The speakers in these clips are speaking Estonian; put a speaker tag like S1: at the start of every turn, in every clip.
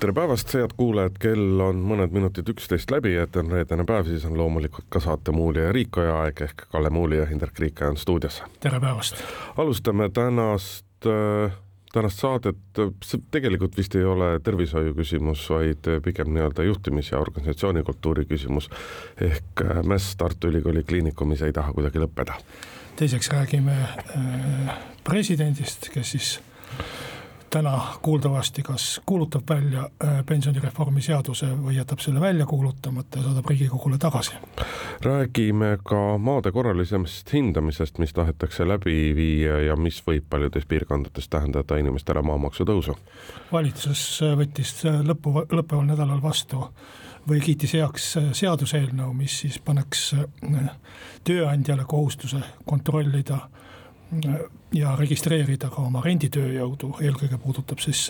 S1: tere päevast, head kuulajad, kell on mõned minutid üksteist läbi, et on reedene päev, siis on loomulikult ka saate Muuli ja Riikoja aeg ehk Kalle Muuli ja Hindrek Riikoja on stuudios.
S2: tere päevast!
S1: alustame tänast äh, tänast saadet, see tegelikult vist ei ole tervishoiu küsimus, vaid pigem nii-öelda juhtimis- ja organisatsioonikultuuri küsimus. ehk äh, MES Tartu Ülikooli Kliinikumis ei taha kuidagi lõppeda.
S2: teiseks räägime äh, presidendist, kes siis täna kuuldavasti kas kuulutab välja äh, pensionireformi seaduse või jätab selle välja kuulutamata ja saadab Riigikogule tagasi.
S1: räägime ka maade korralisest hindamisest, mis tahetakse läbi viia ja mis võib paljudes piirkondades tähendada inimestele maamaksu tõusu.
S2: valitsus võttis lõpu, lõppeval nädalal vastu või kiitis heaks seaduseelnõu, mis siis paneks äh, tööandjale kohustuse kontrollida ja registreerida ka oma renditööjõudu, eelkõige puudutab siis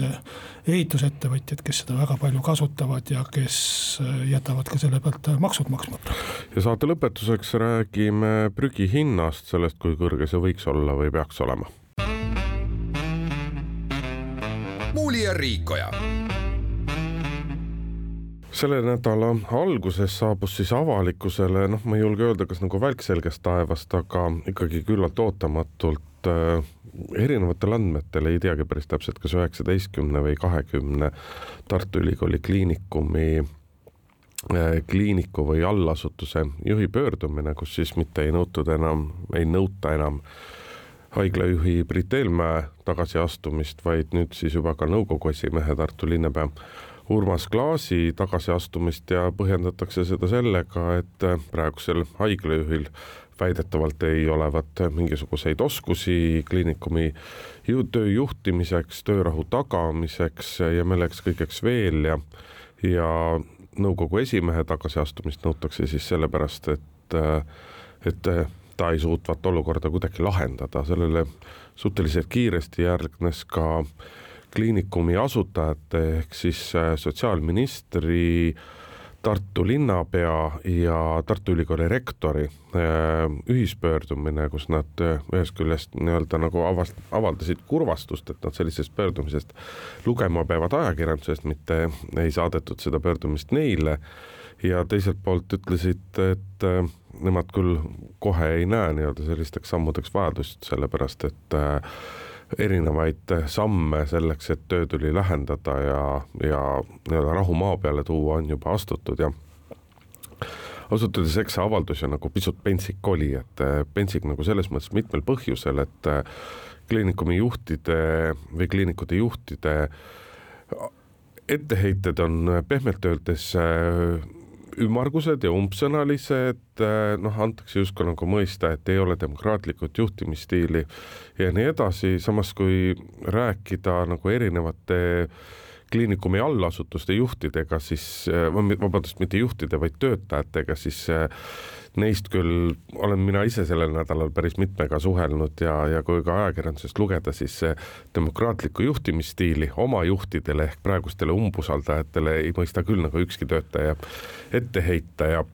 S2: ehitusettevõtjad, kes seda väga palju kasutavad ja kes jätavad ka selle pealt maksud maksmata.
S1: ja saate lõpetuseks räägime prügi hinnast, sellest, kui kõrge see võiks olla või peaks olema.
S3: muuli ja Riikoja
S1: selle nädala alguses saabus siis avalikkusele, noh, ma ei julge öelda, kas nagu välk selgest taevast, aga ikkagi küllalt ootamatult äh, erinevatel andmetel, ei teagi päris täpselt, kas üheksateistkümne või kahekümne Tartu Ülikooli Kliinikumi äh, kliiniku või allasutuse juhi pöördumine, kus siis mitte ei nõutud enam, ei nõuta enam haiglajuhi Brit Eelmäe tagasiastumist, vaid nüüd siis juba ka nõukogu esimehe Tartu linnapea Urmas Klaasi tagasiastumist ja põhjendatakse seda sellega, et praegusel haiglajuhil väidetavalt ei olevat mingisuguseid oskusi kliinikumi töö juhtimiseks, töörahu tagamiseks ja milleks kõigeks veel ja, ja nõukogu esimehe tagasiastumist nõutakse siis sellepärast, et, et ta ei suutvat olukorda kuidagi lahendada, sellele suhteliselt kiiresti järgnes ka äh, kliinikumi asutajate ehk siis äh, sotsiaalministri, Tartu linnapea ja Tartu Ülikooli rektori äh, ühispöördumine, kus nad äh, ühest küljest nii-öelda nagu avast-, avaldasid kurvastust, et nad sellisest pöördumisest lugema peavad ajakirjandusest, mitte ei saadetud seda pöördumist neile ja teiselt poolt ütlesid, et nemad küll kohe ei näe nii-öelda sellisteks sammudeks vajadust, sellepärast et äh, erinevaid samme selleks, et töö tuli lähendada ja, ja nii-öelda rahu maa peale tuua, on juba astutud ja ausalt öeldes, eks see avaldus ju nagu pisut pentsik oli, et eh, pentsik nagu selles mõttes mitmel põhjusel, et eh, kliinikumi juhtide või kliinikute juhtide etteheited on pehmelt öeldes eh, ümmargused ja umbsõnalised, äh, noh, antakse justkui nagu mõista, et ei ole demokraatlikut juhtimisstiili ja nii edasi, samas kui rääkida nagu erinevate kliinikumi allasutuste juhtidega, siis äh, vabandust, mitte juhtide, vaid töötajatega, siis äh, neist küll olen mina ise sellel nädalal päris mitmega suhelnud ja, ja kui ka ajakirjandusest lugeda, siis demokraatlikku juhtimisstiili oma juhtidele ehk praegustele umbusaldajatele ei mõista küll nagu ükski töötaja ette heita ja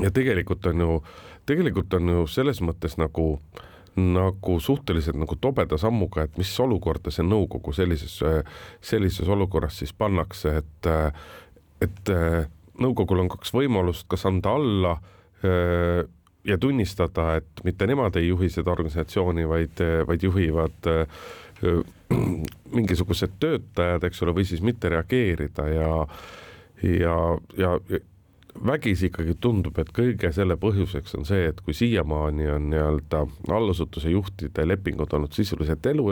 S1: ja tegelikult on ju, tegelikult on ju selles mõttes nagu nagu suhteliselt nagu tobeda sammuga, et mis olukorda see nõukogu sellises, sellises olukorras siis pannakse, et et nõukogul on kaks võimalust, kas anda alla Äh, ja tunnistada, et mitte nemad ei juhi seda organisatsiooni, vaid, vaid juhivad mingisugused töötajad, eks ole, või siis mitte reageerida ja ja, ja vägisi ikkagi tundub, et kõige selle põhjuseks on see, et kui siiamaani on nii-öelda allasutuse juhtide lepingud olnud sisuliselt elu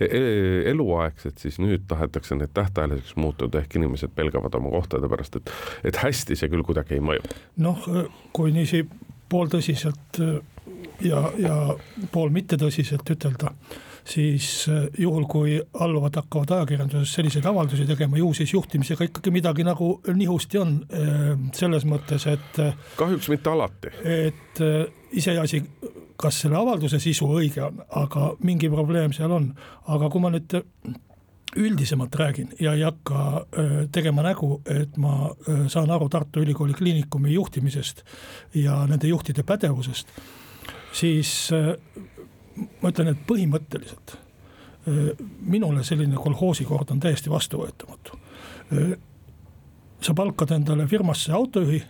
S1: eluaegsed, siis nüüd tahetakse need tähtajaliseks muutuda, ehk inimesed pelgavad oma kohtade pärast, et, et hästi see küll kuidagi ei mõju.
S2: noh, kui niiviisi pooltõsiselt ja, ja pool mittetõsiselt ütelda siis juhul, kui alluvad hakkavad ajakirjanduses selliseid avaldusi tegema, ju siis juhtimisega ikkagi midagi nagu nihusti on, selles mõttes, et
S1: kahjuks mitte alati.
S2: et iseasi, kas selle avalduse sisu õige on, aga mingi probleem seal on, aga kui ma nüüd üldisemalt räägin ja ei hakka tegema nägu, et ma saan aru Tartu Ülikooli Kliinikumi juhtimisest ja nende juhtide pädevusest, siis ma ütlen, et põhimõtteliselt minule selline kolhoosikord on täiesti vastuvõetamatu. sa palkad endale firmasse autojuhi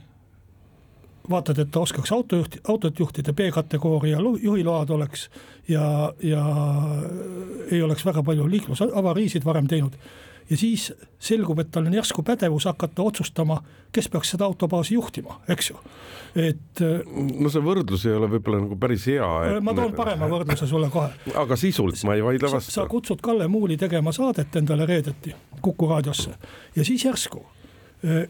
S2: vaatad, et ta oskaks autojuhti, autot juhtida, B-kategooria juhiload oleks ja, ja ei oleks väga palju liiklusavariisid varem teinud. ja siis selgub, et tal on järsku pädevus hakata otsustama, kes peaks seda autobaasi juhtima, eks ju, et.
S1: no see võrdlus ei ole võib-olla nagu päris hea
S2: et.... ma toon parema võrdluse sulle kohe.
S1: aga sisult ma ei vaidle vastu.
S2: sa kutsud Kalle Muuli tegema saadet endale reedeti Kuku raadiosse ja siis järsku äh,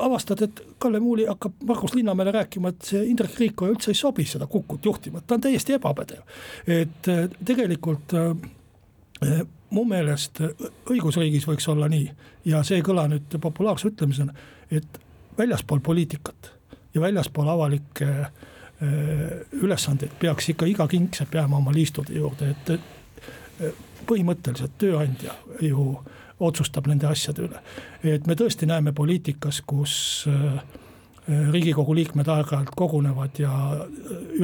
S2: avastad, et Kalle Muuli hakkab Margus Linnamäele rääkima, et see Indrek Riikoja üldse ei sobi seda Kukut juhtima, ta on täiesti ebapädev. et äh, tegelikult äh, mu meelest õigusriigis võiks olla nii ja see ei kõla nüüd populaarse ütlemisena, et väljaspool poliitikat ja väljaspool avalikke ülesandeid peaks ikka iga kingsepp jääma oma liistude juurde, et põhimõtteliselt tööandja ju otsustab nende asjade üle. et me tõesti näeme poliitikas, kus äh, riigikogu liikmed aeg-ajalt kogunevad ja äh,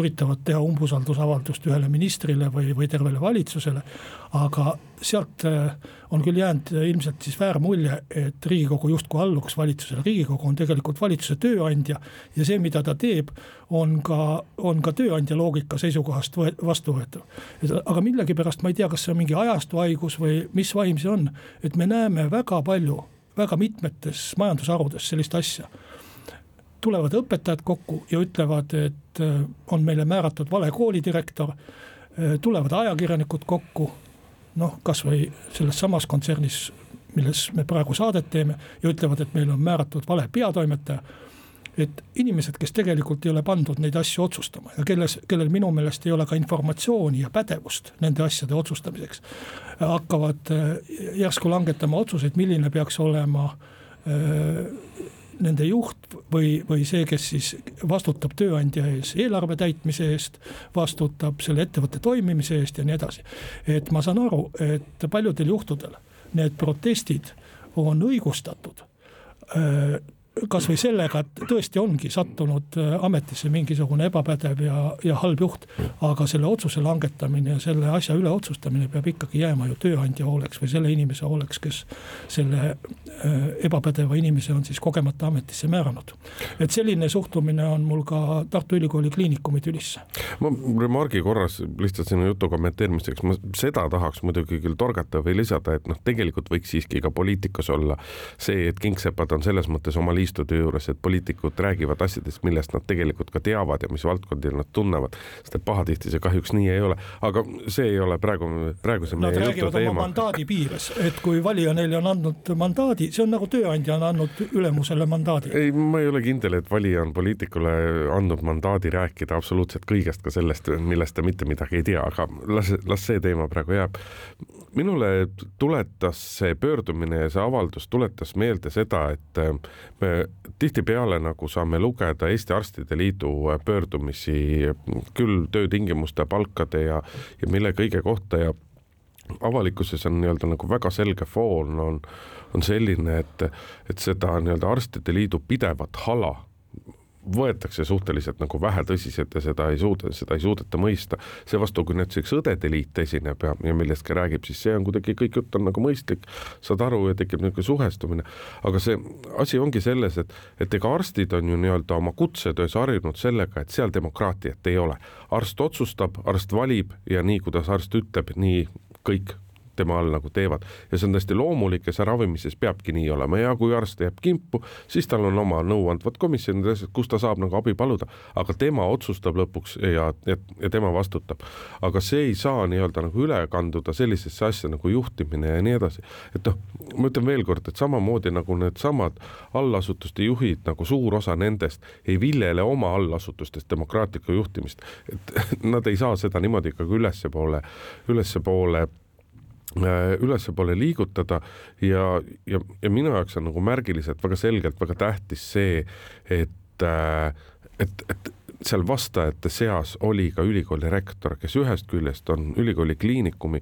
S2: üritavad teha umbusaldusavaldust ühele ministrile või, või tervele valitsusele. aga sealt äh, on küll jäänud ilmselt siis väär mulje, et riigikogu justkui alluks valitsusele, riigikogu on tegelikult valitsuse tööandja. ja see, mida ta teeb, on ka, on ka tööandja loogika seisukohast vastuvõetav. aga millegipärast ma ei tea, kas see on mingi ajastu haigus või mis vaim see on, et me näeme väga palju, väga mitmetes majandusharudes sellist asja tulevad õpetajad kokku ja ütlevad, et äh, on meile määratud vale koolidirektor. Äh, tulevad ajakirjanikud kokku, noh, kasvõi selles samas kontsernis, milles me praegu saadet teeme ja ütlevad, et meile on määratud vale peatoimetaja. et inimesed, kes tegelikult ei ole pandud neid asju otsustama ja kelles, kellel minu meelest ei ole ka informatsiooni ja pädevust nende asjade otsustamiseks. hakkavad äh, järsku langetama otsuseid, milline peaks olema nende juht või, või see, kes siis vastutab tööandja ees eelarve täitmise eest, vastutab selle ettevõtte toimimise eest ja nii edasi. et ma saan aru, et paljudel juhtudel need protestid on õigustatud kasvõi sellega, et tõesti ongi sattunud äh, ametisse mingisugune ebapädev ja, ja halb juht. aga selle otsuse langetamine ja selle asja üle otsustamine peab ikkagi jääma ju tööandja hooleks või selle inimese hooleks, kes selle äh, ebapädeva inimese on siis kogemata ametisse määranud. et selline suhtumine on mul ka Tartu Ülikooli Kliinikumi tülisse.
S1: ma remargi korras lihtsalt sinu jutu kommenteerimiseks, ma seda tahaks muidugi küll torgata või lisada, et noh, tegelikult võiks siiski ka poliitikas olla see, et kingsepad on selles mõttes oma liist liistude juures, et poliitikud räägivad asjadest, millest nad tegelikult ka teavad ja mis valdkondi nad tunnevad. sest et pahatihti see kahjuks nii ei ole, aga see ei ole praegu, praeguse
S2: meie Nad räägivad teema. oma mandaadi piires, et kui valija neile on andnud mandaadi, see on nagu tööandja on andnud ülemusele mandaadi.
S1: ei, ma ei ole kindel, et valija on poliitikule andnud mandaadi rääkida absoluutselt kõigest, ka sellest, millest ta mitte midagi ei tea, aga las, las see teema praegu jääb. minule tuletas see pöördumine ja see avaldus tuletas meelde seda, et me tihtipeale nagu saame lugeda Eesti Arstide Liidu pöördumisi küll töötingimuste, palkade ja, ja mille kõige kohta ja avalikkuses on nii-öelda nagu väga selge foon on, on selline, et, et seda nii-öelda Arstide Liidu pidevat hala võetakse suhteliselt nagu vähetõsiselt ja seda ei suuda, seda ei suudeta mõista. seevastu, kui näiteks õdede liit esineb ja, ja millestki räägib, siis see on kuidagi, kõik jutt on nagu mõistlik, saad aru ja tekib niisugune suhestumine. aga see asi ongi selles, et, et ega arstid on ju nii-öelda oma kutsetöös harjunud sellega, et seal demokraatiat ei ole. arst otsustab, arst valib ja nii, kuidas arst ütleb, nii kõik tema all nagu teevad. ja see on täiesti loomulik ja see ravimises peabki nii olema ja kui arst jääb kimpu, siis tal on oma nõuandvad komisjonid, kus ta saab nagu abi paluda, aga tema otsustab lõpuks ja, ja, ja tema vastutab. aga see ei saa nii-öelda nagu üle kanduda sellisesse asja nagu juhtimine ja nii edasi. et noh, ma ütlen veelkord, et samamoodi nagu needsamad allasutuste juhid, nagu suur osa nendest ei viljele oma allasutustest demokraatlikku juhtimist, et nad ei saa seda niimoodi ikkagi ülespoole, ülespoole ülespoole liigutada ja, ja, ja minu jaoks on nagu märgiliselt väga selgelt väga tähtis see, et, äh, et, et seal vastajate seas oli ka ülikooli rektor, kes ühest küljest on ülikooli kliinikumi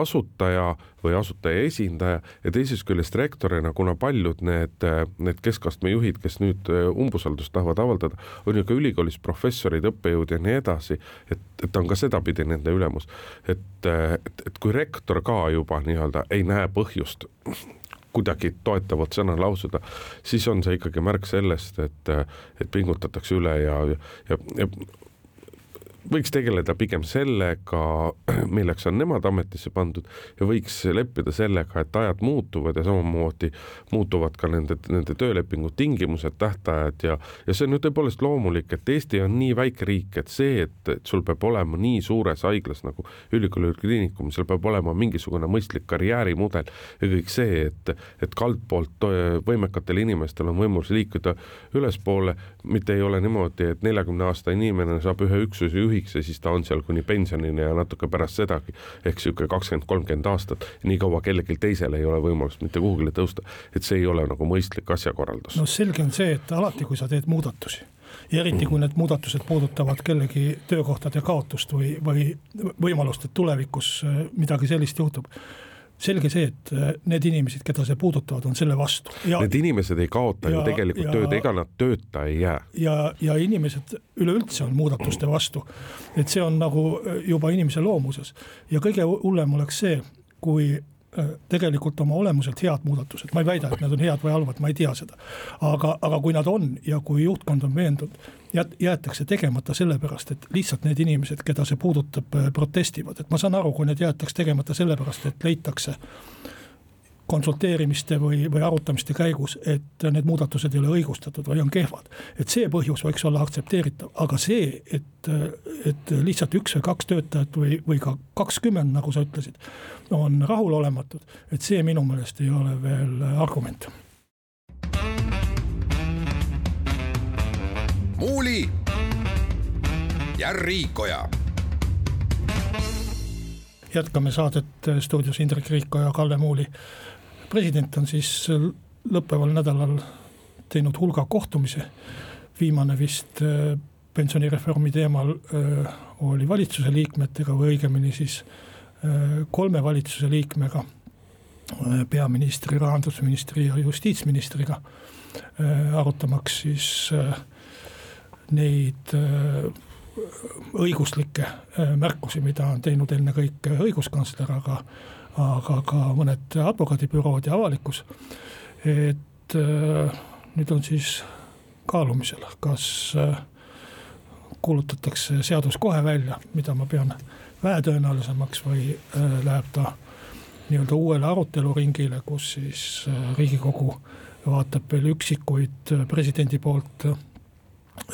S1: asutaja või asutaja esindaja ja teisest küljest rektorina, kuna paljud need, need keskastme juhid, kes nüüd umbusaldust tahavad avaldada, on ju ka ülikoolis professorid, õppejõud ja nii edasi, et, et on ka sedapidi nende ülemus. et, et, et kui rektor ka juba nii-öelda ei näe põhjust kuidagi toetavat sõna lausuda, siis on see ikkagi märk sellest, et, et pingutatakse üle ja, ja, ja võiks tegeleda pigem sellega, milleks on nemad ametisse pandud ja võiks leppida sellega, et ajad muutuvad ja samamoodi muutuvad ka nende, nende töölepingu tingimused, tähtajad ja, ja see on ju tõepoolest loomulik, et Eesti on nii väike riik, et see, et, et sul peab olema nii suures haiglas nagu ülikooli kliinikum, seal peab olema mingisugune mõistlik karjäärimudel ja kõik see, et, et kaldpoolt võimekatel inimestel on võimalus liikuda ülespoole, mitte ei ole niimoodi, et neljakümne aasta inimene saab ühe üksuse juhi juhiks ja siis ta on seal kuni pensionini ja natuke pärast sedagi. ehk sihuke kakskümmend, kolmkümmend aastat, nii kaua kellelgi teisel ei ole võimalust mitte kuhugile tõusta, et see ei ole nagu mõistlik asjakorraldus.
S2: no selge on see, et alati, kui sa teed muudatusi ja eriti, kui need muudatused puudutavad kellegi töökohtade kaotust või, või võimalust, et tulevikus midagi sellist juhtub selge see, et äh, need inimesed, keda see puudutavad, on selle vastu.
S1: Need inimesed ei kaota ja, ju tegelikult ja, tööd, ega nad tööta ei jää.
S2: ja, ja inimesed üleüldse on muudatuste vastu. et see on nagu äh, juba inimese loomuses ja kõige hullem oleks see, kui tegelikult oma olemuselt head muudatused, ma ei väida, et need on head või halvad, ma ei tea seda. aga, aga kui nad on ja kui juhtkond on veendunud, jäetakse tegemata sellepärast, et lihtsalt need inimesed, keda see puudutab, äh, protestivad, et ma saan aru, kui need jäetakse tegemata sellepärast, et leitakse konsulteerimiste või, või arutamiste käigus, et need muudatused ei ole õigustatud või on kehvad. et see põhjus võiks olla aktsepteeritav, aga see, et, et lihtsalt üks või kaks töötajat või, või ka kakskümmend, nagu sa ütlesid, on rahulolematud, et see minu meelest ei ole veel argument.
S3: muuli ja Riikoja
S2: jätkame saadet stuudios Indrek Riikoja, Kalle Muuli president on siis lõppeval nädalal teinud hulga kohtumisi. viimane vist äh, pensionireformi teemal äh, oli valitsuse liikmetega või õigemini siis kolme valitsuse liikmega. peaministri, rahandusministri ja justiitsministriga arutamaks siis neid õiguslikke märkusi, mida on teinud ennekõike õiguskantsler, aga aga ka mõned advokaadibürood ja avalikkus. et äh, nüüd on siis kaalumisel, kas äh, kuulutatakse seadus kohe välja, mida ma pean vähetõenäolisemaks või äh, läheb ta nii-öelda uuele aruteluringile, kus siis riigikogu vaatab veel üksikuid presidendi poolt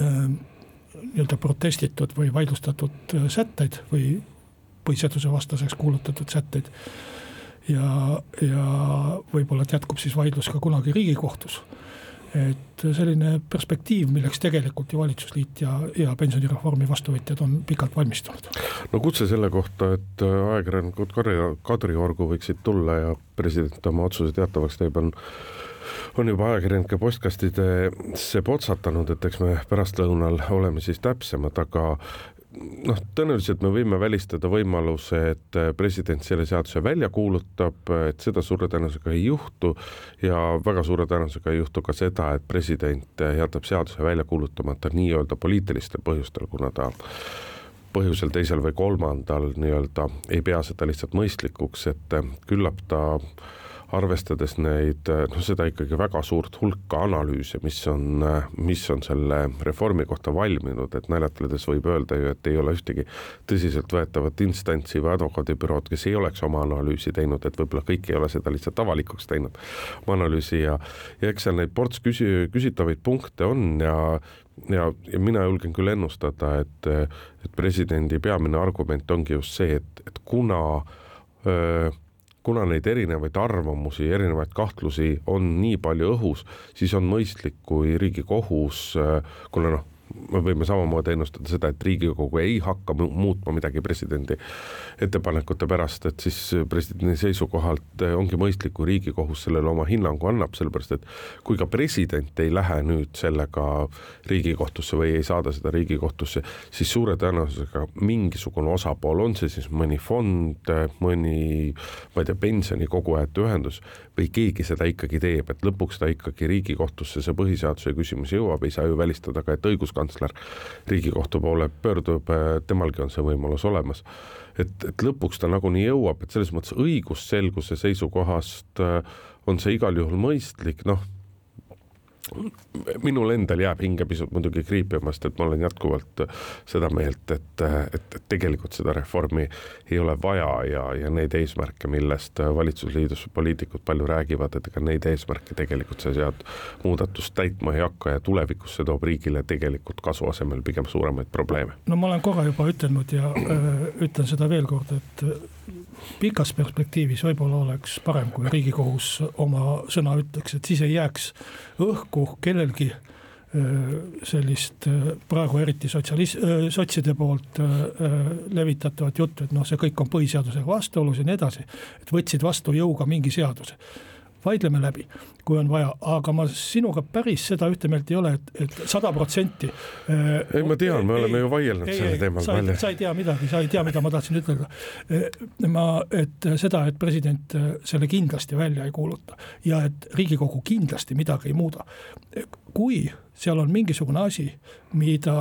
S2: nii-öelda protestitud või vaidlustatud sätteid või põhiseadusevastaseks kuulutatud sätteid ja, ja võib-olla jätkub siis vaidlus ka kunagi Riigikohtus. Et selline perspektiiv, milleks tegelikult ju valitsusliit ja, ja pensionireformi vastuvõtjad on pikalt valmistunud.
S1: no kutse selle kohta, et ajakirjanikud Kadri, Kadriorgu võiksid tulla ja president oma otsuse teatavaks teeb, on on juba ajakirjanike postkastidesse potsatanud, et eks me pärastlõunal oleme siis täpsemad, aga noh, tõenäoliselt me võime välistada võimaluse, et president selle seaduse välja kuulutab, et seda suure tõenäosusega ei juhtu ja väga suure tõenäosusega ei juhtu ka seda, et president jätab seaduse välja kuulutamata nii-öelda poliitilistel põhjustel, kuna ta põhjusel teisel või kolmandal nii-öelda ei pea seda lihtsalt mõistlikuks, et küllap ta arvestades neid, noh, seda ikkagi väga suurt hulka analüüse, mis on, mis on selle reformi kohta valminud, et naljatledes võib öelda ju, et ei ole ühtegi tõsiseltvõetavat instantsi või advokaadibürood, kes ei oleks oma analüüsi teinud, et võib-olla kõik ei ole seda lihtsalt avalikuks teinud, analüüsi ja, ja eks seal neid ports küsi-, küsitavaid punkte on ja ja, ja mina julgen küll ennustada, et, et presidendi peamine argument ongi just see, et, et kuna öö, kuna neid erinevaid arvamusi, erinevaid kahtlusi on nii palju õhus, siis on mõistlik, kui Riigikohus, kuna noh, me võime samamoodi ennustada seda, et Riigikogu ei hakka muutma midagi presidendi ettepanekute pärast, et siis presidendi seisukohalt ongi mõistlik, kui Riigikohus sellele oma hinnangu annab, sellepärast et kui ka president ei lähe nüüd sellega Riigikohtusse või ei saada seda Riigikohtusse, siis suure tõenäosusega mingisugune osapool, on see siis mõni fond, mõni, ma ei tea, pensionikogujate ühendus või keegi seda ikkagi teeb, et lõpuks ta ikkagi Riigikohtusse see põhiseaduse küsimus jõuab, ei saa ju välistada ka, et õiguskantsler Riigikohtu poole pöördub, temalgi on see võimalus olemas. et, et lõpuks ta nagunii jõuab, et selles mõttes õigusselguse seisukohast on see igal juhul mõistlik, noh minul endal jääb hinge pisut muidugi kriipima, sest et ma olen jätkuvalt seda meelt, et, et, et tegelikult seda reformi ei ole vaja ja, ja neid eesmärke, millest valitsusliidus poliitikud palju räägivad, et ega neid eesmärke tegelikult see sealt muudatust täitma ei hakka ja tulevikus see toob riigile tegelikult kasu asemel pigem suuremaid probleeme.
S2: no ma olen korra juba ütelnud ja öö, ütlen seda veel kord, et pikas perspektiivis võib-olla oleks parem, kui Riigikohus oma sõna ütleks, et siis ei jääks õhku kellelgi sellist praegu eriti sotsialis-, sotside poolt levitatavat juttu, et noh, see kõik on põhiseadusega vastuolus ja nii edasi. et võtsid vastu jõuga mingi seaduse vaidleme läbi, kui on vaja, aga ma sinuga päris seda ühte meelt ei ole, et, et sada protsenti.
S1: Äh, ei, ma tean, me oleme ju vaielnud sellel teemal
S2: palju. sa ei tea midagi, sa ei tea, mida ma tahtsin ütelda. Äh, ma, et seda, et president äh, selle kindlasti välja ei kuuluta ja et Riigikogu kindlasti midagi ei muuda. kui seal on mingisugune asi, mida,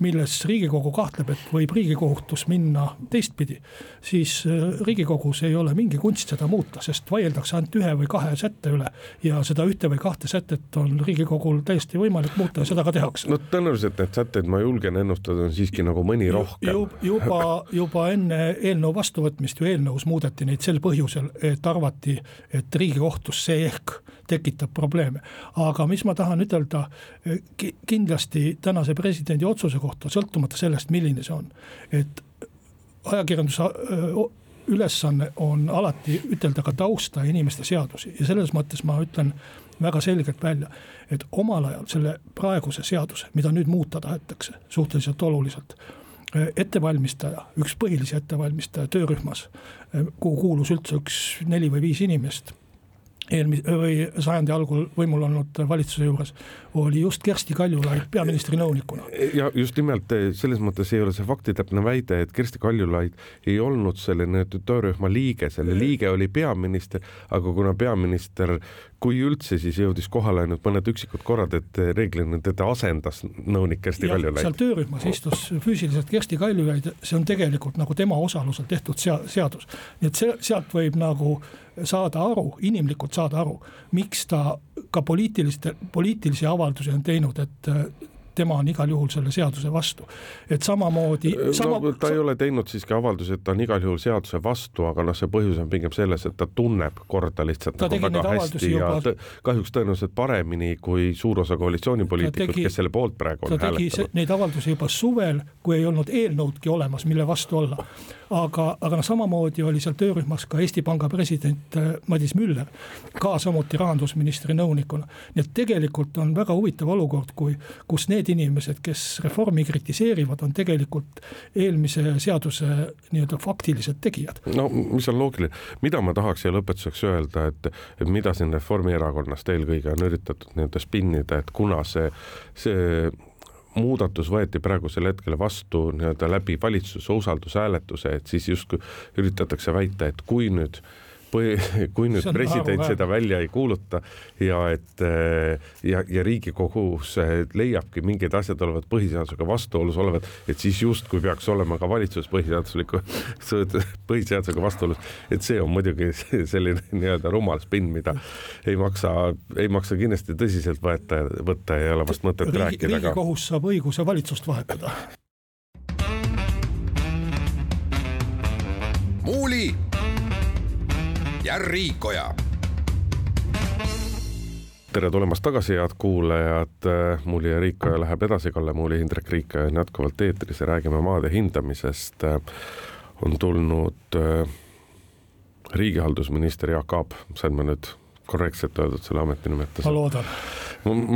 S2: milles Riigikogu kahtleb, et võib Riigikohtus minna teistpidi, siis Riigikogus ei ole mingi kunst seda muuta, sest vaieldakse ainult ühe või kahe sätte üle ja seda ühte või kahte sätet on Riigikogul täiesti võimalik muuta ja seda ka tehakse.
S1: no tõenäoliselt need sätted, ma julgen ennustada, on siiski nagu mõni rohkem
S2: ju,. juba, juba enne eelnõu vastuvõtmist ju eelnõus muudeti neid sel põhjusel, et arvati, et Riigikohtus see ehk tekitab probleeme, aga mis ma tahan ütelda kindlasti tänase presidendi otsuse kohta, sõltumata sellest, milline see on, et ajakirjanduse ülesanne on alati ütelda ka tausta ja inimeste seadusi. Ja selles mõttes ma ütlen väga selgelt välja, et omal ajal selle praeguse seaduse, mida nüüd muuta tahetakse suhteliselt oluliselt, ettevalmistaja, üks põhilisi ettevalmistaja töörühmas, kuhu kuulus üldse üks neli või viis inimest eelmise või sajandi algul võimul olnud valitsuse juures, oli just Kersti Kaljulaid peaministri nõunikuna.
S1: ja just nimelt eh, selles mõttes ei ole see faktitäpne väide, et Kersti Kaljulaid ei olnud selle nii-öelda töörühma liige, selle liige oli peaminister, aga kuna peaminister kui üldse, siis jõudis kohale ainult mõned üksikud korrad, et reeglina teda asendas nõunik Kersti Kaljulaid.
S2: seal töörühmas istus füüsiliselt Kersti Kaljulaid, see on tegelikult nagu tema osalusel tehtud seadus. nii et see, sealt võib nagu saada aru, inimlikult saada aru, miks ta ka poliitiliste, poliitilisi avaldusi on teinud, et tema on igal juhul selle seaduse vastu. et samamoodi
S1: sama.... no ta ei ole teinud siiski avaldusi, et ta on igal juhul seaduse vastu, aga noh, see põhjus on pigem selles, et ta tunneb korda lihtsalt ta nagu väga hästi juba... ja kahjuks tõenäoliselt paremini kui suur osa koalitsioonipoliitikud, kes selle poolt praegu on hääletanud.
S2: Neid avaldusi juba suvel, kui ei olnud eelnõudki olemas, mille vastu olla aga, aga noh, samamoodi oli seal töörühmas ka Eesti Panga president äh, Madis Müller, ka samuti rahandusministri nõunikuna. nii et tegelikult on väga huvitav olukord, kui, kus need inimesed, kes reformi kritiseerivad, on tegelikult eelmise seaduse nii-öelda faktilised tegijad.
S1: no mis on loogiline, mida ma tahaks siia lõpetuseks öelda, et, et mida siin Reformierakonnast eelkõige on üritatud nii-öelda spinnida, et kuna see, see muudatus võeti praegusel hetkel vastu nii-öelda läbi valitsuse usaldushääletuse, et siis justkui üritatakse väita, et kui nüüd äh, kui nüüd president seda välja ei kuuluta ja et ja, ja Riigikohus leiabki mingid asjad olevat põhiseadusega vastuolus olevat, et siis justkui peaks olema ka valitsus põhiseadusliku, põhiseadusega vastuolus. et see on muidugi selline nii-öelda rumal spinn, mida ei maksa, ei maksa kindlasti tõsiselt võeta, võtta ja ei ole vast mõtet Riigi, rääkida.
S2: riigikohus saab õiguse valitsust vahetada.
S3: muuli ja Riikoja
S1: tere tulemast tagasi, head kuulajad. Muuli ja Riikoja läheb edasi, Kalle Muuli, Indrek Riikoja on jätkuvalt eetris ja räägime maade hindamisest. on tulnud äh, riigihaldusminister Jaak Aab, sain ma nüüd korrektselt öeldud selle ametinimetuse?
S2: ma loodan.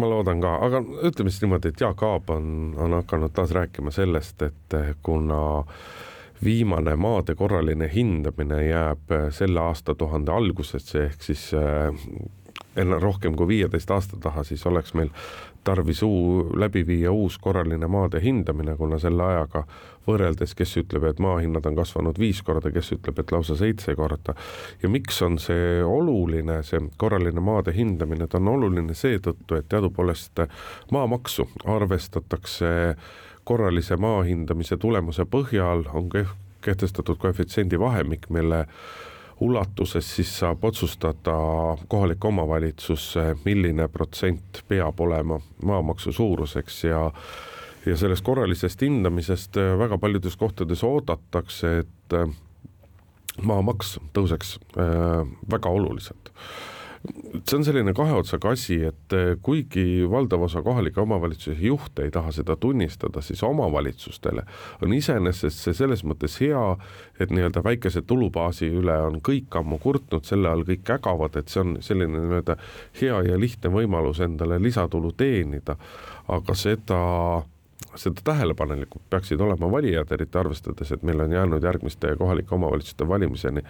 S1: ma loodan ka, aga ütleme siis niimoodi, et Jaak Aab on, on hakanud taas rääkima sellest, et kuna viimane maade korraline hindamine jääb selle aastatuhande algusesse ehk siis enne rohkem kui viieteist aasta taha, siis oleks meil tarvis uu, läbi viia uus korraline maade hindamine, kuna selle ajaga võrreldes, kes ütleb, et maahinnad on kasvanud viis korda, kes ütleb, et lausa seitse korda. ja miks on see oluline, see korraline maade hindamine, ta on oluline seetõttu, et teadupoolest maamaksu arvestatakse korralise maa hindamise tulemuse põhjal, on kehtestatud koefitsiendi vahemik, mille ulatuses siis saab otsustada kohalik omavalitsus, milline protsent peab olema maamaksu suuruseks ja ja sellest korralisest hindamisest väga paljudes kohtades oodatakse, et maamaks tõuseks äh, väga oluliselt see on selline kahe otsaga asi, et eh, kuigi valdav osa kohalike omavalitsuse juhte ei taha seda tunnistada, siis omavalitsustele on iseenesest see selles mõttes hea, et nii-öelda väikese tulubaasi üle on kõik ammu kurtnud, selle all kõik ägavad, et see on selline nii-öelda hea ja lihtne võimalus endale lisatulu teenida, aga seda seda tähelepanelikud peaksid olema valijad, eriti arvestades, et meil on jäänud järgmiste kohalike omavalitsuste valimiseni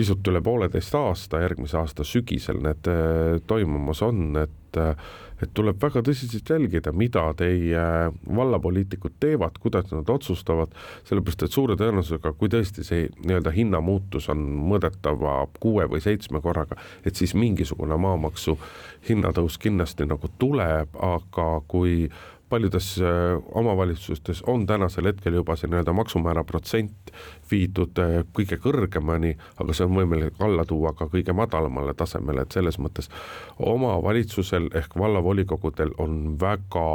S1: pisut üle pooleteist aasta, järgmise aasta sügisel need äh, toimumas on, et äh, et tuleb väga tõsiselt jälgida, mida teie vallapoliitikud teevad, kuidas nad otsustavad, sellepärast et suure tõenäosusega, kui tõesti see nii-öelda hinnamuutus on mõõdetava kuue või seitsme korraga, et siis mingisugune maamaksu hinnatõus kindlasti nagu tuleb, aga kui paljudes äh, omavalitsustes on tänasel hetkel juba see nii-öelda maksumäära protsent viidud äh, kõige kõrgemani, aga see on võimalik alla tuua ka kõige madalamale tasemele, et selles mõttes omavalitsusel ehk vallavolikogudel on väga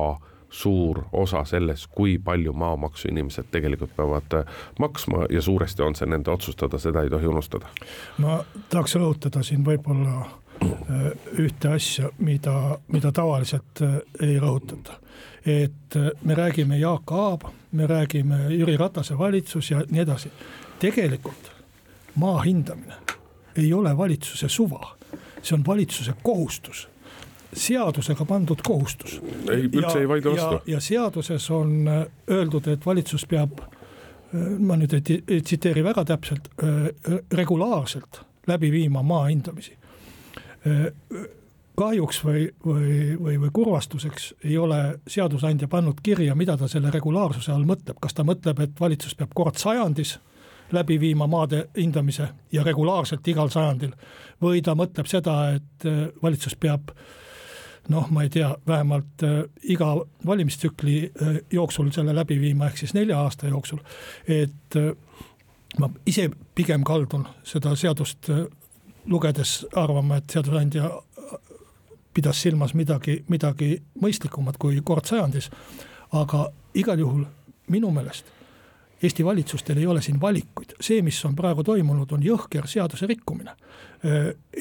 S1: suur osa selles, kui palju maamaksu inimesed tegelikult peavad äh, maksma ja suuresti on see nende otsustada, seda ei tohi unustada.
S2: ma tahaks rõhutada siin võib-olla ühte asja, mida, mida tavaliselt ei rõhutata et äh, me räägime Jaak Aab, me räägime Jüri Ratase valitsus ja nii edasi. tegelikult maa hindamine ei ole valitsuse suva, see on valitsuse kohustus seadusega pandud kohustus.
S1: ei, üldse ei vaidle vastu.
S2: ja seaduses on äh, öeldud, et valitsus peab, äh, ma nüüd ei tsiteeri väga täpselt, regulaarselt läbi viima maa hindamisi kahjuks või, või, või, või kurvastuseks ei ole seadusandja pannud kirja, mida ta selle regulaarsuse all mõtleb, kas ta mõtleb, et valitsus peab kord sajandis läbi viima maade hindamise ja regulaarselt igal sajandil? Või ta mõtleb seda, et äh, valitsus peab noh, ma ei tea, vähemalt äh, iga valimistsükli äh, jooksul selle läbi viima, ehk siis nelja aasta jooksul, et ma ise pigem kaldun seda seadust lugedes arvama, et seadusandja pidas silmas midagi, midagi mõistlikumat kui kord sajandis. aga igal juhul minu meelest Eesti valitsustel ei ole siin valikuid, see, mis on praegu toimunud, on jõhker seaduse rikkumine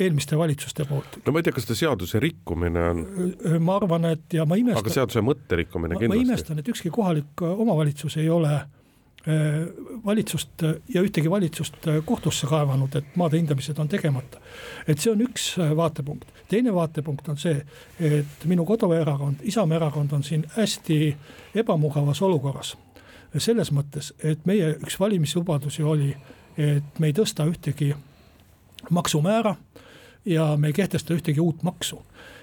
S2: eelmiste valitsuste poolt.
S1: no ma ei tea, kas see seaduse rikkumine on.
S2: ma arvan, et ja ma imestan.
S1: aga seaduse mõtte rikkumine kindlasti.
S2: ma imestan, et ükski kohalik omavalitsus ei ole Äh, valitsust ja ühtegi valitsust kohtusse kaevanud, et maade hindamised on tegemata. et see on üks vaatepunkt, teine vaatepunkt on see, et minu koduerakond, Isamaa erakond on siin hästi ebamugavas olukorras. selles mõttes, et meie üks valimislubadusi oli, et me ei tõsta ühtegi maksumäära ja me ei kehtesta ühtegi uut maksu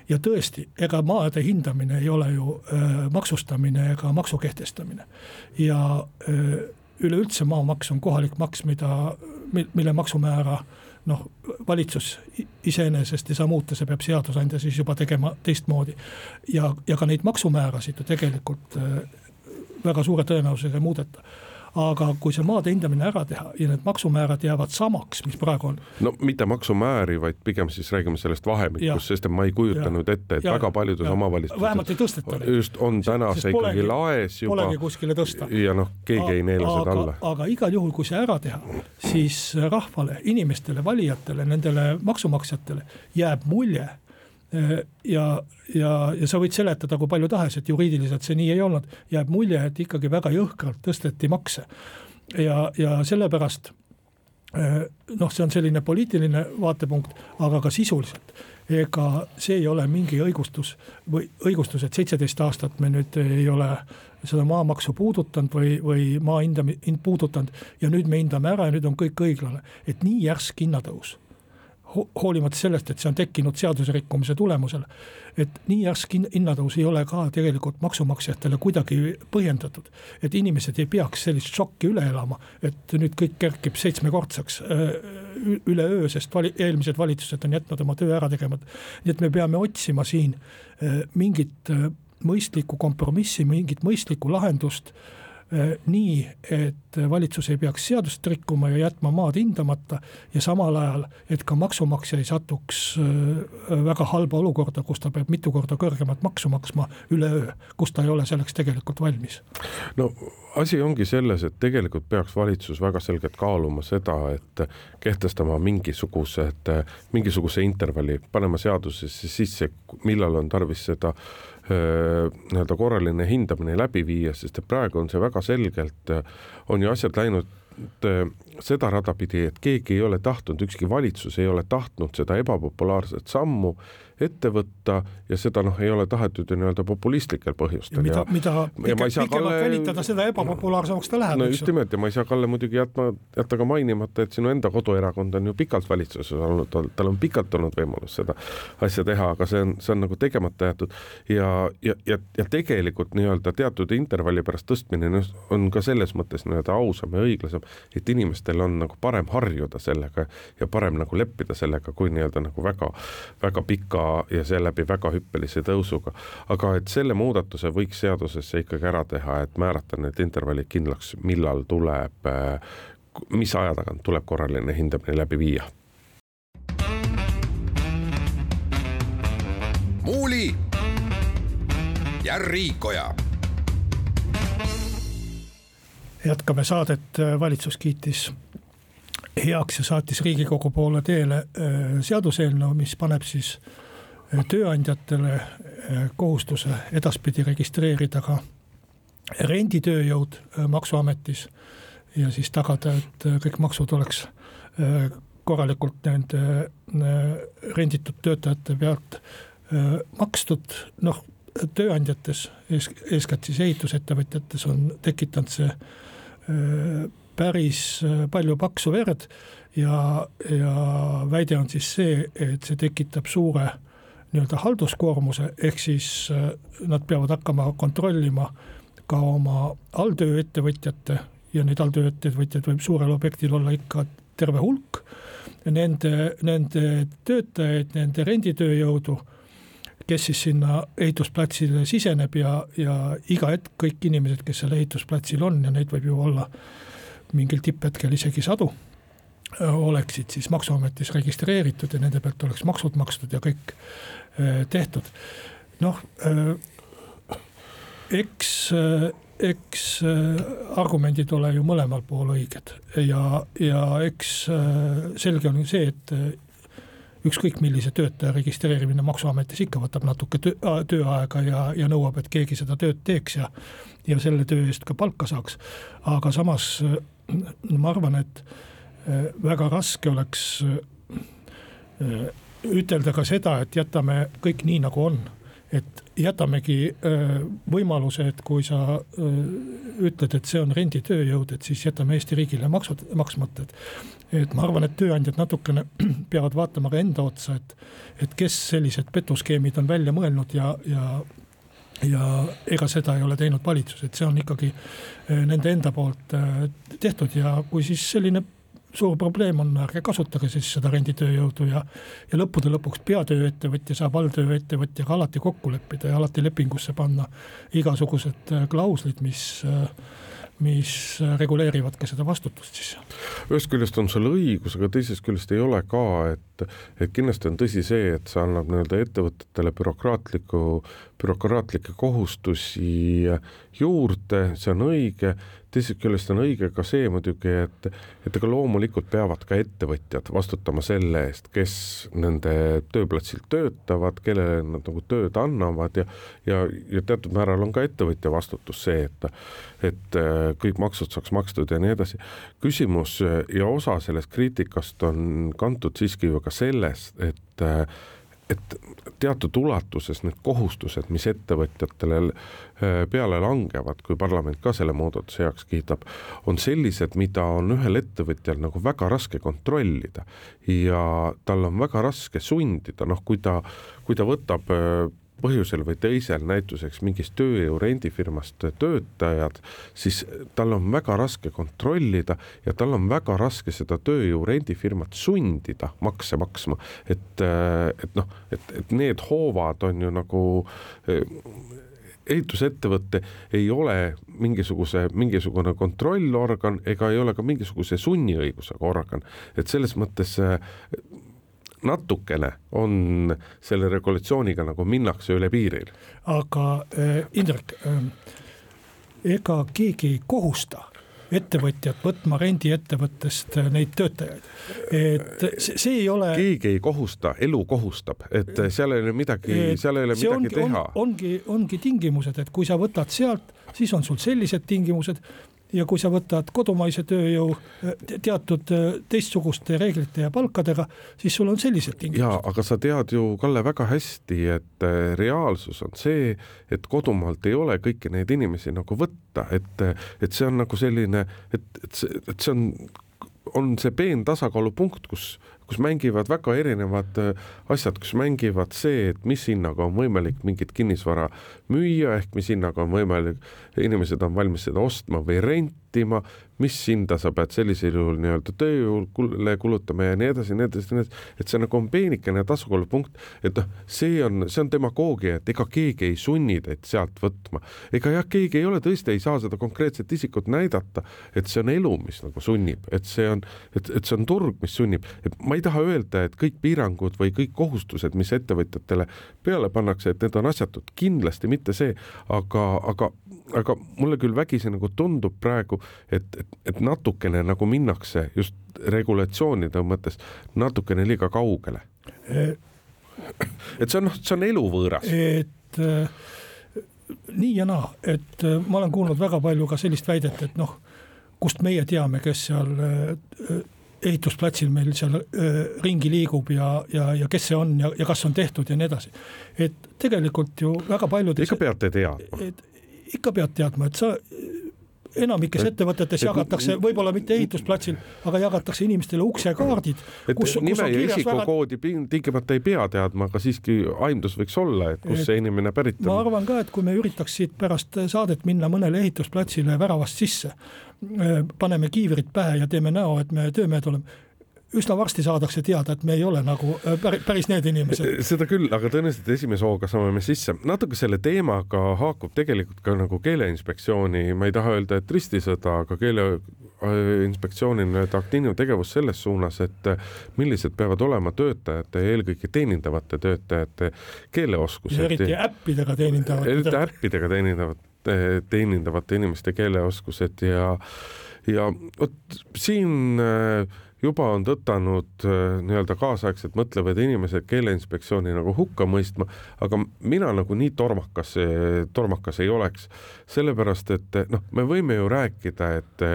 S2: ja tõesti, ega maade hindamine ei ole ju äh, maksustamine ega maksu kehtestamine. ja äh, üleüldse maamaks on kohalik maks, mida, mille maksumäära noh, valitsus iseenesest ei saa muuta, see peab seadusandja siis juba tegema teistmoodi. ja, ja ka neid maksumäärasid ju tegelikult äh, väga suure tõenäosusega ei muudeta aga kui see maade hindamine ära teha ja need maksumäärad jäävad samaks, mis praegu on.
S1: no mitte maksumääri, vaid pigem siis räägime sellest vahemikust, sest et ma ei kujuta ja, ette, et ja, väga paljudes omavalitsustes.
S2: vähemalt ei tõsteta neid.
S1: just, on täna see ikkagi laes juba.
S2: Polegi kuskile tõsta.
S1: ja noh, keegi ei neela seda alla.
S2: aga igal juhul, kui see ära teha, siis rahvale, inimestele, valijatele, nendele maksumaksjatele jääb mulje ja, ja, ja sa võid seletada, kui palju tahes, et juriidiliselt see nii ei olnud, jääb mulje, et ikkagi väga jõhkralt tõsteti makse. ja, ja sellepärast noh, see on selline poliitiline vaatepunkt, aga ka sisuliselt. Ega see ei ole mingi õigustus või õigustus, et seitseteist aastat me nüüd ei ole seda maamaksu puudutanud või, või maa hinda puudutanud ja nüüd me hindame ära ja nüüd on kõik õiglane, et nii järsk hinnatõus hoolimata sellest, et see on tekkinud seaduserikkumise tulemusel. et nii järsk hinnatõus ei ole ka tegelikult maksumaksjatele kuidagi põhjendatud. et inimesed ei peaks sellist šokki üle elama, et nüüd kõik kerkib seitsmekordseks üleöö, sest vali-, eelmised valitsused on jätnud oma töö ära tegemata. nii et me peame otsima siin mingit mõistlikku kompromissi, mingit mõistlikku lahendust nii, et valitsus ei peaks seadust rikkuma ja jätma maad hindamata ja samal ajal, et ka maksumaksja ei satuks äh, väga halba olukorda, kus ta peab mitu korda kõrgemat maksu maksma üleöö, kus ta ei ole selleks tegelikult valmis.
S1: no asi ongi selles, et tegelikult peaks valitsus väga selgelt kaaluma seda, et kehtestama mingisugused, mingisuguse intervalli, panema seadusesse sisse, millal on tarvis seda äh, nii-öelda korraline hindamine läbi viia, sest et praegu on see väga selgelt, on ju asjad läinud seda rada pidi, et keegi ei ole tahtnud, ükski valitsus ei ole tahtnud seda ebapopulaarset sammu ette võtta ja seda noh, ei ole tahetud ju nii-öelda populistlikel põhjustel.
S2: mida, mida pikemalt Kalle... venitada, seda ebapopulaarsemaks ta läheb.
S1: no just nimelt ja ma ei saa Kalle muidugi jätma, jätta ka mainimata, et sinu enda koduerakond on ju pikalt valitsuses olnud, tal on pikalt olnud võimalus seda asja teha, aga see on, see on nagu tegemata jäetud ja, ja, ja, ja tegelikult nii-öelda teatud intervalli pärast tõstmine on ka selles mõttes nii-öelda ausam ja õiglasem, et inimestel on nagu parem harjuda sellega ja parem nagu leppida sellega, kui nii-öelda nagu väga, väga pika ja seeläbi väga hüppelise tõusuga. aga et selle muudatuse võiks seadusesse ikkagi ära teha, et määrata need intervallid kindlaks, millal tuleb, mis aja tagant tuleb korraline hindamine läbi viia.
S3: muuli ja Riikoja
S2: jätkame saadet, valitsus kiitis heaks ja saatis Riigikogu poole teele äh, seaduseelnõu, mis paneb siis tööandjatele eh, kohustuse edaspidi registreerida ka renditööjõud maksuametis ja siis tagada, et kõik maksud oleks korralikult nende renditud töötajate pealt makstud, noh tööandjates, eeskätt siis ehitusettevõtjates on tekitanud see päris palju paksu verd ja, ja väide on siis see, et see tekitab suure nii-öelda halduskoormuse, ehk siis nad peavad hakkama kontrollima ka oma alltööettevõtjate ja neid alltööettevõtjaid võib suurel objektil olla ikka terve hulk. Nende, nende töötajaid, nende renditööjõudu, kes siis sinna ehitusplatsile siseneb ja, ja iga hetk kõik inimesed, kes seal ehitusplatsil on ja neid võib ju olla mingil tipphetkel isegi sadu oleksid siis Maksuametis registreeritud ja nende pealt oleks maksud makstud ja kõik äh, tehtud. noh, äh, eks, äh, eks argumendid ole ju mõlemal pool õiged ja, ja eks selge on see, et ükskõik millise töötaja registreerimine Maksuametis ikka võtab natuke töö, tööaega ja, ja nõuab, et keegi seda tööd teeks ja, ja selle töö eest ka palka saaks. aga samas ma arvan, et Äh, väga raske oleks äh, ütelda ka seda, et jätame kõik nii, nagu on. Et jätamegi võimaluse, et kui sa ütled, et see on renditööjõud, et siis jätame Eesti riigile maksud maksmata, et. et ma arvan, et tööandjad natukene peavad vaatama ka enda otsa, et, et kes sellised petuskeemid on välja mõelnud ja, ja ja ega seda ei ole teinud valitsus, et see on ikkagi nende enda poolt tehtud ja kui siis selline suur probleem on, ärge kasutage siis seda renditööjõudu ja ja lõppude lõpuks peatööettevõtja saab alltööettevõtjaga alati kokku leppida ja alati lepingusse panna igasugused äh, klauslid, mis äh, mis reguleerivad ka seda vastutust siis.
S1: ühest küljest on sul õigus, aga teisest küljest ei ole ka, et, et kindlasti on tõsi see, et see annab nii-öelda ettevõtetele bürokraatliku, bürokraatlikke kohustusi juurde, see on õige, teisest küljest on õige ka see muidugi, et, et ega loomulikult peavad ka ettevõtjad vastutama selle eest, kes nende tööplatsil töötavad, kellele nad nagu tööd annavad ja, ja, ja teatud määral on ka ettevõtja vastutus see, et, et äh, kõik maksud saaks makstud ja nii edasi. küsimus ja osa sellest kriitikast on kantud siiski ju ka sellest, et et teatud ulatuses need kohustused, mis ettevõtjatele äh, peale langevad, kui parlament ka selle muudatuse heaks kiidab, on sellised, mida on ühel ettevõtjal nagu väga raske kontrollida. Ja tal on väga raske sundida, noh, kui ta, kui ta võtab äh, põhjusel või teisel näituseks mingist tööjõu rendifirmast töötajad, siis tal on väga raske kontrollida ja tal on väga raske seda tööjõu rendifirmat sundida makse maksma. et, et noh, et, et need hoovad on ju nagu ehitusettevõte ei ole mingisuguse, mingisugune kontrollorgan ega ei ole ka mingisuguse sunniõigusega organ, et selles mõttes natukene on selle regulatsiooniga nagu minnakse üle piiril.
S2: aga äh, Indrek äh,, ega keegi ei kohusta ettevõtjat võtma rendiettevõttest äh, neid töötajaid. et see, see ei ole.
S1: keegi ei kohusta, elu kohustab, et seal ei ole midagi, seal ei ole midagi ongi, teha
S2: on,. ongi, ongi tingimused, et kui sa võtad sealt, siis on sul sellised tingimused ja kui sa võtad kodumaise tööjõu teatud äh, teistsuguste reeglite ja palkadega, siis sul on sellised tingimused.
S1: jaa, aga sa tead ju, Kalle, väga hästi, et äh, reaalsus on see, et kodumaalt ei ole kõiki neid inimesi nagu võtta, et, et see on nagu selline, et, et see, et see on on see peen tasakaalupunkt, kus, kus mängivad väga erinevad äh, asjad, kus mängivad see, et mis hinnaga on võimalik mingit kinnisvara müüa, ehk mis hinnaga on võimalik, inimesed on valmis seda ostma või rentima, mis hinda sa pead sellisel juhul nii-öelda tööjõule kulutama ja nii edasi, nii edasi, nii edasi, et see nagu on peenikene tasakaalupunkt, et noh, see on, see on demagoogia, et ega keegi ei sunni teid sealt võtma. ega jah, keegi ei ole tõesti, ei saa seda konkreetset isikut näidata, et see on elu, mis nagu sunnib, et see on, et, et see on turg, mis sunnib, et ma ei taha öelda, et kõik piirangud või kõik kohustused, mis ettevõtjatele peale pannakse, et need on asjatud, kindlasti mitte see, aga, aga, aga mulle küll vägisi nagu tundub praegu, et, et et natukene nagu minnakse just regulatsioonide mõttes natukene liiga kaugele. et see on noh, see on eluvõõras.
S2: et äh, nii ja naa, et äh, ma olen kuulnud väga palju ka sellist väidet, et noh, kust meie teame, kes seal äh, ehitusplatsil meil seal ringi liigub ja, ja, ja kes see on ja, ja kas on tehtud ja nii edasi. et tegelikult ju väga paljudes.
S1: ikka peate teadma.
S2: ikka pead teadma, et sa enamikes ettevõtetes jagatakse, võib-olla mitte ehitusplatsil, aga jagatakse inimestele uksekaardid.
S1: et kus, nime kus ja isikukoodi väga... tingimata ei pea teadma, aga siiski aimdus võiks olla, et kust et, see inimene pärit on.
S2: ma arvan ka, et kui me üritaks siit pärast saadet minna mõnele ehitusplatsile väravast sisse, paneme kiivrid pähe ja teeme näo, et me töömehed oleme üsna varsti saadakse teada, et me ei ole nagu äh, päris need inimesed.
S1: seda küll, aga tõenäoliselt esimese hooga saame me sisse. natuke selle teemaga haakub tegelikult ka nagu Keeleinspektsiooni, ma ei taha öelda, et ristisõda, aga Keeleinspektsiooni nüüd aktiivne tegevus selles suunas, et millised peavad olema töötajate ja eelkõige teenindavate töötajate keeleoskused.
S2: eriti äppidega teenindavate.
S1: eriti äppidega teenindavate, teenindavate inimeste keeleoskused ja, ja vot siin äh, juba on tõtanud äh, nii-öelda kaasaegselt mõtlevad inimesed Keeleinspektsiooni nagu hukka mõistma, aga mina nagu nii tormakas, tormakas ei oleks, sellepärast et noh, me võime ju rääkida, et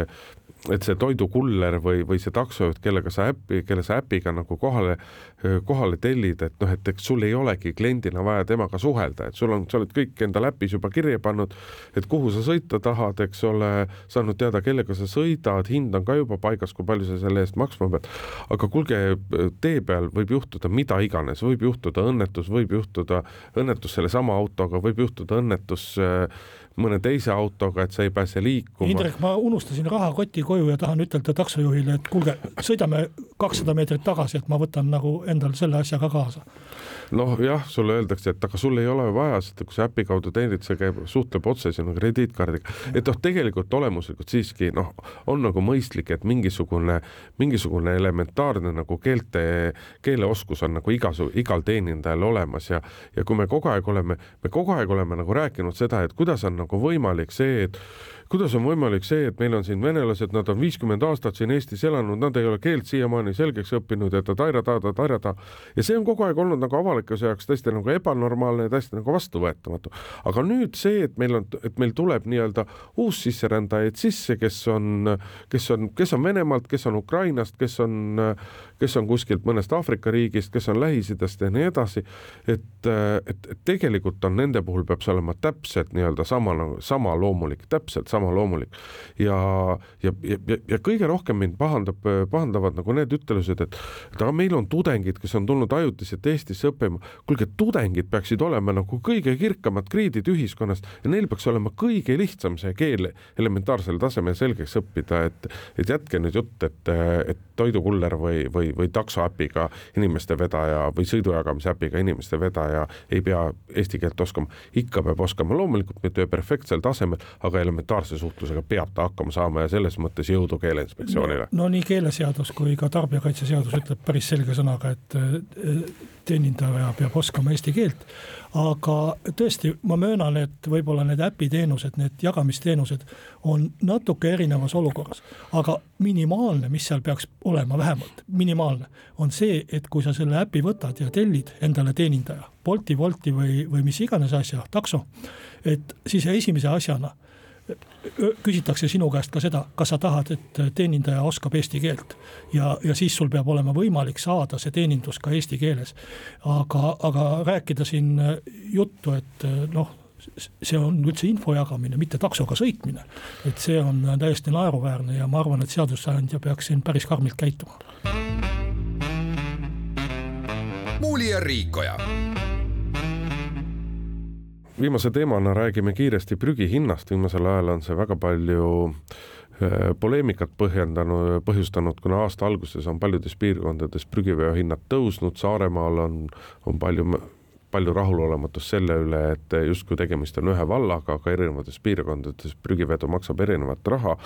S1: et see toidukuller või, või see taksojuht, kellega sa äppi, kelle sa äpiga nagu kohale, kohale tellid, et noh, et eks sul ei olegi kliendina vaja temaga suhelda, et sul on, sa oled kõik endale äpis juba kirja pannud, et kuhu sa sõita tahad, eks ole, saanud teada, kellega sa sõidad, hind on ka juba paigas, kui palju sa selle eest maksma pead. aga kuulge, tee peal võib juhtuda mida iganes, võib juhtuda õnnetus, võib juhtuda õnnetus sellesama autoga, võib juhtuda õnnetus äh, mõne teise autoga, et sa ei pääse liikuma.
S2: Indrek, ma unustasin rahakoti koju ja tahan ütelda taksojuhile, et kuulge, sõidame kakssada meetrit tagasi, et ma võtan nagu endal selle asja ka kaasa
S1: noh, jah, sulle öeldakse, et aga sul ei ole vaja seda, kui sa äpi kaudu teenid, see käib, suhtleb otse sinu krediitkaardiga. et noh, tegelikult olemuslikult siiski noh, on nagu mõistlik, et mingisugune, mingisugune elementaarne nagu keelte, keeleoskus on nagu igasu, igal teenindajal olemas ja, ja kui me kogu aeg oleme, me kogu aeg oleme nagu rääkinud seda, et kuidas on nagu võimalik see, et kuidas on võimalik see, et meil on siin venelased, nad on viiskümmend aastat siin Eestis elanud, nad ei ole keelt siiamaani selgeks õppinud ja ta-taira-ta-ta, taira-ta ja see on kogu aeg olnud nagu avalikkuse jaoks tõesti nagu ebanormaalne ja täiesti nagu vastuvõetamatu. aga nüüd see, et meil on, et meil tuleb nii-öelda uussisserändajaid sisse, kes on, kes on, kes on Venemaalt, kes on Ukrainast, kes on, kes on kuskilt mõnest Aafrika riigist, kes on Lähis-Idast ja nii edasi, et, et, et tegelikult on nende puhul peab see olema täpselt nii-öelda sama, nagu, sama loomulik, täpselt sama loomulik. ja, ja, ja, ja, ja kõige rohkem mind pahandab, pahandavad nagu need ütlused, et, et aga meil on tudengid, kes on tulnud ajutiselt Eestisse õppima. kuulge, tudengid peaksid olema nagu kõige kirkamad kriidid ühiskonnast ja neil peaks olema kõige lihtsam see keel elementaarsel tasemel selgeks õppida, et, et jätke nüüd jutt, et, et toidukuller või, või, või taksoäpiga inimeste vedaja või sõidujagamise äpiga inimeste vedaja ei pea eesti keelt oskama, ikka peab oskama, loomulikult mitte perfektsel tasemel, aga elementaarse suhtlusega peab ta hakkama saama ja selles mõttes jõudu Keeleinspektsioonile.
S2: no, no nii keeleseadus kui ka tarbijakaitseseadus ütleb päris selge sõnaga, et teenindaja peab oskama eesti keelt. aga tõesti, ma möönan, et võib-olla need äpiteenused, need jagamisteenused on natuke erinevas olukorras, aga minimaalne, mis seal peaks olema vähemalt, minimaalne, on see, et kui sa selle äpi võtad ja tellid endale teenindaja, Bolti, Wolti või, või mis iganes asja, takso, et siis esimese asjana küsitakse sinu käest ka seda, kas sa tahad, et teenindaja oskab eesti keelt. ja, ja siis sul peab olema võimalik saada see teenindus ka eesti keeles. aga, aga rääkida siin juttu, et noh, see on üldse info jagamine, mitte taksoga sõitmine. et see on täiesti naeruväärne ja ma arvan, et seadusandja peaks siin päris karmilt käituma.
S3: muuli ja Riikoja
S1: viimase teemana räägime kiiresti prügi hinnast, viimasel ajal on see väga palju äh, poleemikat põhjendanud, põhjustanud, kuna aasta alguses on paljudes piirkondades prügiveo hinnad tõusnud, Saaremaal on, on palju, palju rahulolematust selle üle, et justkui tegemist on ühe vallaga, aga erinevates piirkondades prügivedu maksab erinevat raha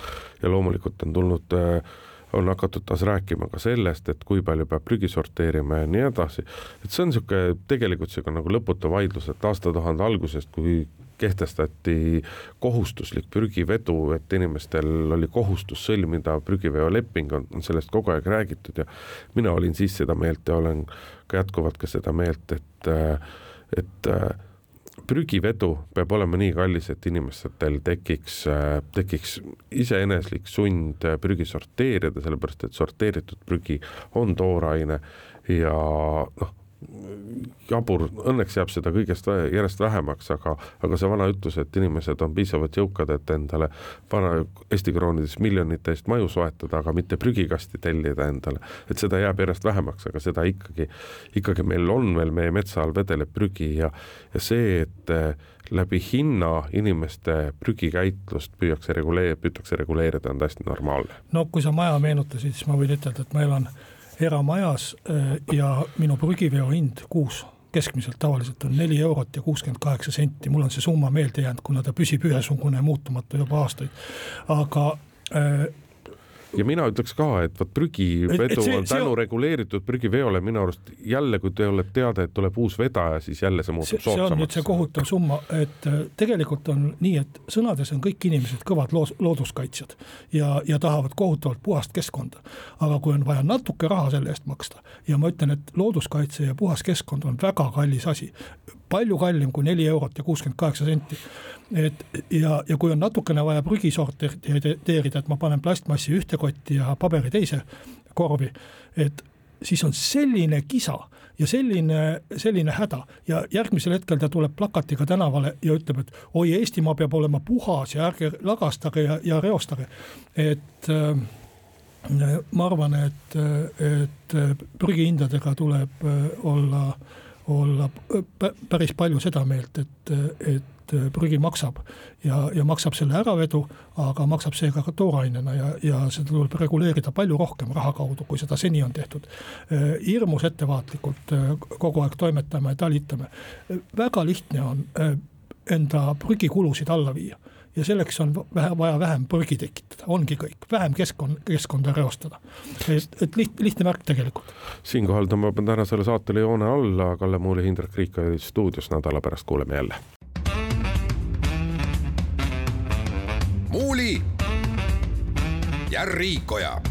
S1: ja loomulikult on tulnud äh, on hakatud taas rääkima ka sellest, et kui palju peab prügi sorteerima ja nii edasi. et see on niisugune tegelikult niisugune nagu lõputu vaidlus, et aastatuhande algusest, kui kehtestati kohustuslik prügivedu, et inimestel oli kohustus sõlmida prügiveoleping, on, sellest kogu aeg räägitud ja mina olin siis seda meelt ja olen ka jätkuvalt ka seda meelt, et, et prügivedu peab olema nii kallis, et inimestel tekiks, tekiks iseeneslik sund prügi sorteerida, sellepärast et sorteeritud prügi on tooraine ja noh, jabur, õnneks jääb seda kõigest järjest vähemaks, aga, aga see vana ütlus, et inimesed on piisavalt jõukad, et endale vana Eesti kroonides miljonite eest maju soetada, aga mitte prügikasti tellida endale. et seda jääb järjest vähemaks, aga seda ikkagi, ikkagi meil on veel meie metsa all vedeleb prügi ja, ja see, et eh, läbi hinna inimeste prügikäitlust püüakse reguleerida, püütakse reguleerida, on täiesti normaalne.
S2: no kui sa maja meenutasid, siis ma võin ütelda, et ma elan eramajas äh, ja minu prügiveo hind kuus keskmiselt tavaliselt on neli eurot ja kuuskümmend kaheksa senti, mul on see summa meelde jäänud, kuna ta püsib ühesugune muutumatu juba aastaid. aga äh,
S1: ja mina ütleks ka, et vot prügivedu on tänu on... reguleeritud prügiveole minu arust jälle, kui te olete teada, et tuleb uus vedaja, siis jälle see muutub soodsamaks.
S2: see on nüüd see kohutav summa, et äh, tegelikult on nii, et sõnades on kõik inimesed kõvad loos, looduskaitsjad ja, ja tahavad kohutavalt puhast keskkonda. aga kui on vaja natuke raha selle eest maksta ja ma ütlen, et looduskaitse ja puhas keskkond on väga kallis asi, palju kallim kui neli eurot ja kuuskümmend kaheksa senti et ja, ja kui on natukene vaja prügi sorteerida, et ma panen plastmassi ühte kotti ja paberi teise korvi, et siis on selline kisa ja selline, selline häda ja järgmisel hetkel ta tuleb plakatiga tänavale ja ütleb, et oi, Eestimaa peab olema puhas ja ärge lagastage ja, ja reostage. et äh, ma arvan, et, et prügihindadega tuleb äh, olla, päris palju seda meelt, et, et prügi maksab ja, ja maksab selle äravedu, aga maksab seega ka toorainena ja, ja seda tuleb reguleerida palju rohkem raha kaudu, kui seda seni on tehtud. Hirmus ettevaatlikult kogu aeg toimetame, talitame. väga lihtne on enda prügikulusid alla viia ja selleks on vähe, vaja vähem prügi tekitada, ongi kõik, vähem keskkond, keskkonda reostada. et, et liht, lihtne märk tegelikult.
S1: siinkohal tõmbame tänasele saatele joone alla, Kalle Muuli, Hindrek Riik olid stuudios, nädala pärast. Kuuleme jälle.
S3: Muuli ja Riikoja